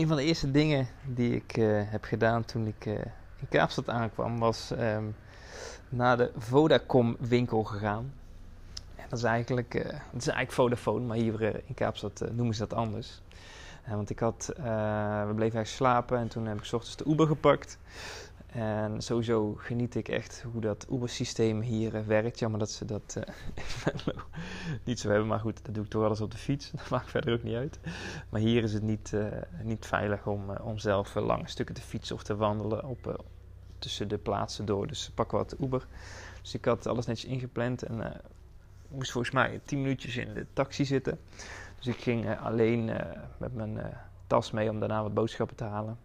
Een van de eerste dingen die ik uh, heb gedaan toen ik uh, in Kaapstad aankwam, was um, naar de Vodacom winkel gegaan. En dat is eigenlijk, uh, dat is eigenlijk Vodafone, maar hier in Kaapstad noemen ze dat anders. want ik had, we bleven eigenlijk slapen en toen heb ik s ochtends de Uber gepakt. En sowieso geniet ik echt hoe dat Uber-systeem hier uh, werkt. Jammer dat ze dat uh, niet zo hebben, maar goed, dat doe ik toch alles op de fiets. Dat maakt verder ook niet uit. Maar hier is het niet, uh, niet veilig om, om zelf lange stukken te fietsen of te wandelen op, tussen de plaatsen door. Dus pak wat Uber. Dus ik had alles netjes ingepland en moest volgens mij 10 minuutjes in de taxi zitten. Dus ik ging alleen met mijn tas mee om daarna wat boodschappen te halen.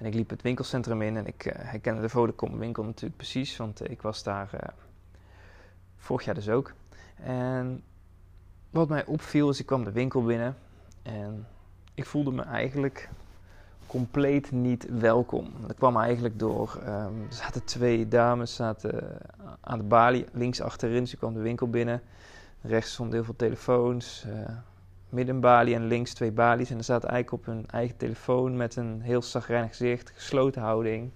En ik liep het winkelcentrum in en ik uh, herkende de Vodacom winkel natuurlijk precies, want ik was daar uh, vorig jaar dus ook. En wat mij opviel is, ik kwam de winkel binnen en ik voelde me eigenlijk compleet niet welkom. Dat kwam eigenlijk door, um, er zaten twee dames zaten aan de balie, links achterin, ze kwam de winkel binnen. Rechts stonden heel veel telefoons, midden balie en links twee balies. En er zaten eigenlijk op hun eigen telefoon met een heel zagrijnig gezicht, gesloten houding.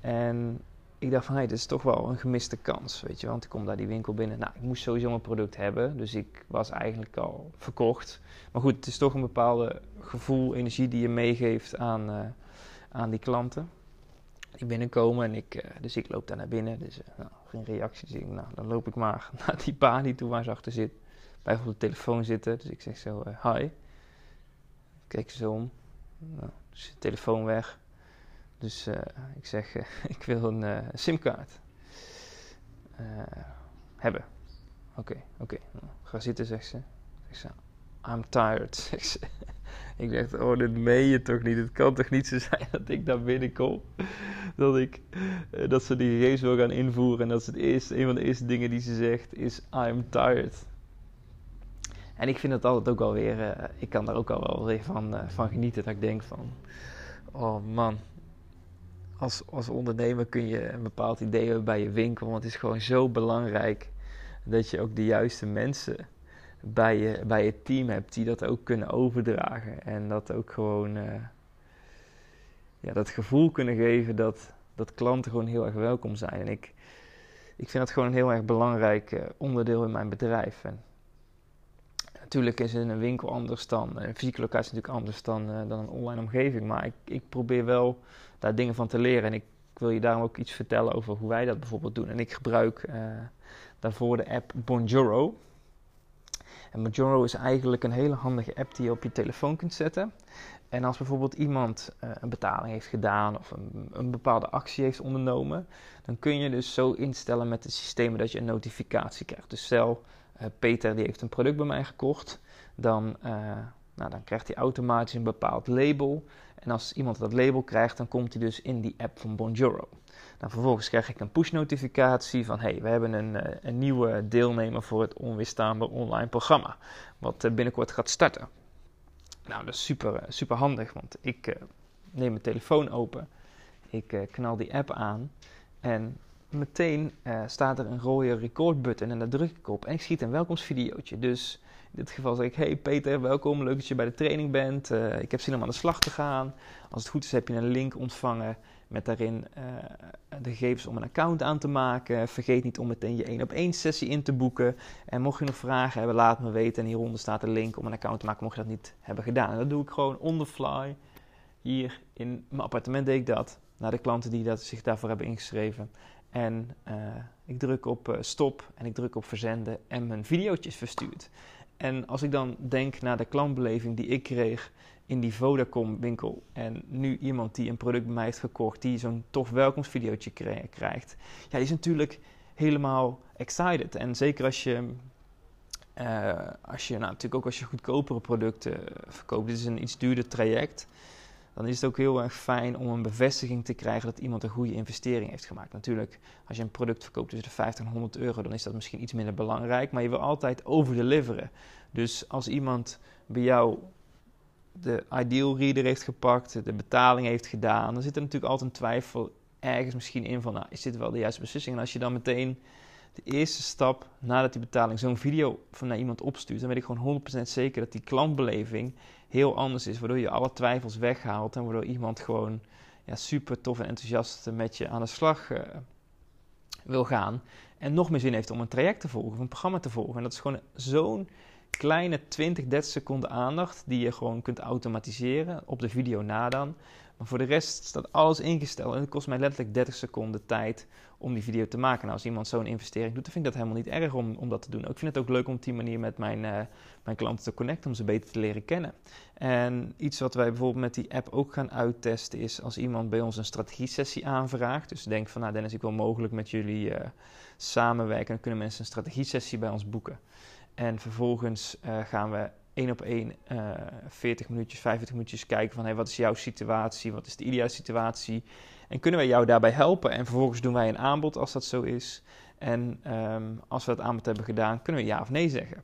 En ik dacht van, hé, hey, dit is toch wel een gemiste kans, weet je. Want ik kom daar die winkel binnen. Nou, ik moest sowieso mijn product hebben, dus ik was eigenlijk al verkocht. Maar goed, het is toch een bepaalde gevoel, energie die je meegeeft aan, uh, aan die klanten. Die binnenkomen en ik, uh, dus ik loop daar naar binnen. Dus uh, nou, geen reactie. Dus nou, dan loop ik maar naar die balie toe waar ze achter zit bij op de telefoon zitten. Dus ik zeg zo, uh, hi. Kijk ze om. Nou, dus de telefoon weg. Dus uh, ik zeg, uh, ik wil een simkaart hebben. Oké, oké. Nou, ga zitten, zegt ze. Ik zeg, I'm tired, zegt ze. ik dacht, oh, dit meen je toch niet? Het kan toch niet zo zijn dat ik daar binnenkom? Dat, ik, dat ze die gegevens wil gaan invoeren. En dat is het eerste, een van de eerste dingen die ze zegt, is I'm tired. En ik vind het altijd ook wel weer, uh, ik kan daar ook al wel weer van, uh, van genieten. Dat ik denk van, oh man, als, als ondernemer kun je een bepaald idee hebben bij je winkel. Want het is gewoon zo belangrijk dat je ook de juiste mensen bij je, bij je team hebt die dat ook kunnen overdragen. En dat ook gewoon, uh, ja, dat gevoel kunnen geven dat, dat klanten gewoon heel erg welkom zijn. En ik, ik vind dat gewoon een heel erg belangrijk onderdeel in mijn bedrijf. En Natuurlijk is een winkel anders dan, een fysieke locatie natuurlijk anders dan, uh, dan een online omgeving. Maar ik, ik probeer wel daar dingen van te leren. En ik wil je daarom ook iets vertellen over hoe wij dat bijvoorbeeld doen. En ik gebruik uh, daarvoor de app Bonjoro. En Bonjoro is eigenlijk een hele handige app die je op je telefoon kunt zetten. En als bijvoorbeeld iemand een betaling heeft gedaan of een, een, bepaalde actie heeft ondernomen, dan kun je dus zo instellen met het systeem dat je een notificatie krijgt. Dus stel, Peter die heeft een product bij mij gekocht, dan, uh, nou, dan krijgt hij automatisch een bepaald label. En als iemand dat label krijgt, dan komt hij dus in die app van Bonjoro. Dan vervolgens krijg ik een push-notificatie van: hey, we hebben een, uh, een nieuwe deelnemer voor het onweerstaanbaar online programma, wat binnenkort gaat starten. Nou, dat is super, super handig, want ik neem mijn telefoon open, ik knal die app aan en meteen uh, staat er een rode record button en daar druk ik op en ik schiet een welkomstvideootje. Dus in dit geval zeg ik, hey Peter, welkom, leuk dat je bij de training bent. Uh, ik heb zin om aan de slag te gaan. Als het goed is heb je een link ontvangen met daarin uh, de gegevens om een account aan te maken. Vergeet niet om meteen je 1 op 1 sessie in te boeken. En mocht je nog vragen hebben, laat me weten. En hieronder staat een link om een account te maken mocht je dat niet hebben gedaan. En dat doe ik gewoon on the fly. Hier in mijn appartement deed ik dat. Naar de klanten die dat, zich daarvoor hebben ingeschreven. En uh, ik druk op uh, stop en ik druk op verzenden en mijn videootje is verstuurd. En als ik dan denk naar de klantbeleving die ik kreeg in die Vodacom winkel en nu iemand die een product bij mij heeft gekocht, die zo'n tof welkomstvideootje krijgt, ja, die is natuurlijk helemaal excited. En zeker als je als je nou, natuurlijk ook als je goedkopere producten verkoopt, dit is een iets duurder traject dan is het ook heel erg fijn om een bevestiging te krijgen dat iemand een goede investering heeft gemaakt. Natuurlijk, als je een product verkoopt tussen de 50 en 100 euro, dan is dat misschien iets minder belangrijk, maar je wil altijd overdeliveren. Dus als iemand bij jou de ideal reader heeft gepakt, de betaling heeft gedaan, dan zit er natuurlijk altijd een twijfel ergens misschien in van, nou, is dit wel de juiste beslissing? En als je dan meteen de eerste stap nadat die betaling zo'n video van naar iemand opstuurt, dan weet ik gewoon 100% zeker dat die klantbeleving heel anders is. Waardoor je alle twijfels weghaalt en waardoor iemand gewoon ja, super tof en enthousiast met je aan de slag uh, wil gaan. En nog meer zin heeft om een traject te volgen, of een programma te volgen. En dat is gewoon zo'n kleine 20, 30 seconden aandacht die je gewoon kunt automatiseren op de video na dan. Maar voor de rest staat alles ingesteld en het kost mij letterlijk 30 seconden tijd om die video te maken. Nou, als iemand zo'n investering doet, dan vind ik dat helemaal niet erg om, om dat te doen. Ik vind het ook leuk om op die manier met mijn, uh, mijn klanten te connecten, om ze beter te leren kennen. En iets wat wij bijvoorbeeld met die app ook gaan uittesten is als iemand bij ons een strategie-sessie aanvraagt. Dus denk van, nou Dennis, ik wil mogelijk met jullie uh, samenwerken. Dan kunnen mensen een strategie-sessie bij ons boeken. En vervolgens uh, gaan we één op één uh, 40 minuutjes, 50 minuutjes kijken van hey, wat is jouw situatie, wat is de ideale situatie en kunnen wij jou daarbij helpen. En vervolgens doen wij een aanbod als dat zo is. En um, als we dat aanbod hebben gedaan, kunnen we ja of nee zeggen.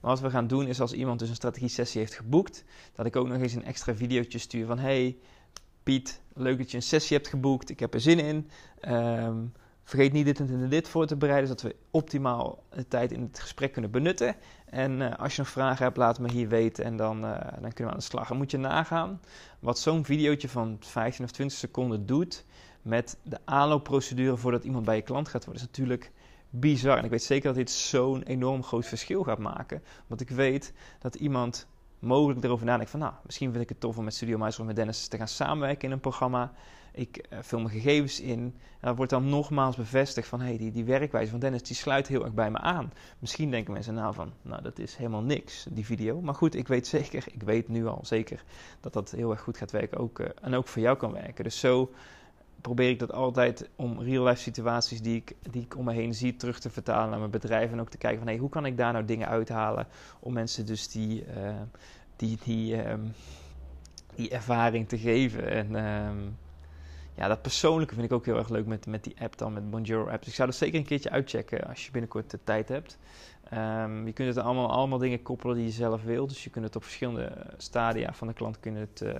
Maar wat we gaan doen is als iemand dus een strategie-sessie heeft geboekt, dat ik ook nog eens een extra videootje stuur van hey Piet, leuk dat je een sessie hebt geboekt, ik heb er zin in. Um, Vergeet niet dit en dit voor te bereiden, zodat we optimaal de tijd in het gesprek kunnen benutten. En uh, als je nog vragen hebt, laat me hier weten en dan, uh, dan kunnen we aan de slag. En moet je nagaan wat zo'n videootje van 15 of 20 seconden doet met de aanloopprocedure voordat iemand bij je klant gaat worden. is natuurlijk bizar. En ik weet zeker dat dit zo'n enorm groot verschil gaat maken. Want ik weet dat iemand mogelijk erover nadenkt van... nou, misschien vind ik het tof om met Studio of met Dennis te gaan samenwerken in een programma... Ik uh, vul mijn gegevens in. En dat wordt dan nogmaals bevestigd van... hey, die, die werkwijze van Dennis die sluit heel erg bij me aan. Misschien denken mensen nou van... nou, dat is helemaal niks, die video. Maar goed, ik weet zeker, ik weet nu al zeker... dat dat heel erg goed gaat werken ook, uh, en ook voor jou kan werken. Dus zo probeer ik dat altijd om real-life situaties die ik, die ik om me heen zie terug te vertalen naar mijn bedrijf. En ook te kijken van hey, hoe kan ik daar nou dingen uithalen om mensen dus die, uh, die, die, um, die ervaring te geven. En um, ja, dat persoonlijke vind ik ook heel erg leuk met, met die app dan, met Bonjour Apps. Ik zou dat zeker een keertje uitchecken als je binnenkort de tijd hebt. Um, je kunt het allemaal, allemaal dingen koppelen die je zelf wilt. Dus je kunt het op verschillende stadia van de klant kun je het, uh,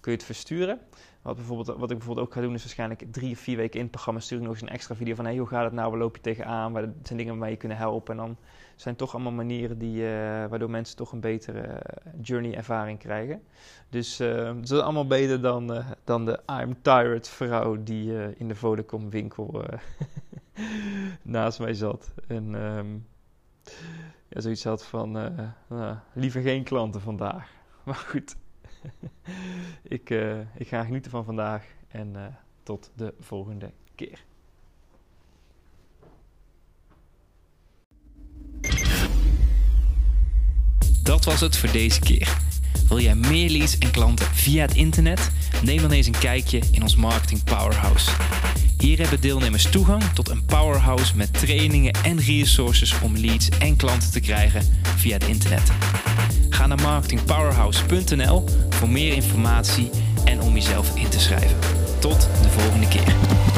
kun je het versturen. Wat, bijvoorbeeld, wat ik bijvoorbeeld ook ga doen is waarschijnlijk drie of vier weken in het programma stuur nog eens een extra video van hey, hoe gaat het nou, waar loop je tegenaan, waar zijn dingen waarmee je kunnen helpen. En dan zijn toch allemaal manieren die, uh, waardoor mensen toch een betere uh, journey ervaring krijgen. Dus uh, het is allemaal beter dan, dan de I'm tired vrouw die in de Vodacom winkel naast mij zat. En um, ja, zoiets had van nou, liever geen klanten vandaag. Maar goed. ik, uh, ik ga genieten van vandaag en uh, tot de volgende keer. Dat was het voor deze keer. Wil jij meer leads en klanten via het internet? Neem dan eens een kijkje in ons Marketing Powerhouse. Hier hebben deelnemers toegang tot een powerhouse met trainingen en resources om leads en klanten te krijgen via het internet. Ga naar marketingpowerhouse.nl voor meer informatie en om jezelf in te schrijven. Tot de volgende keer.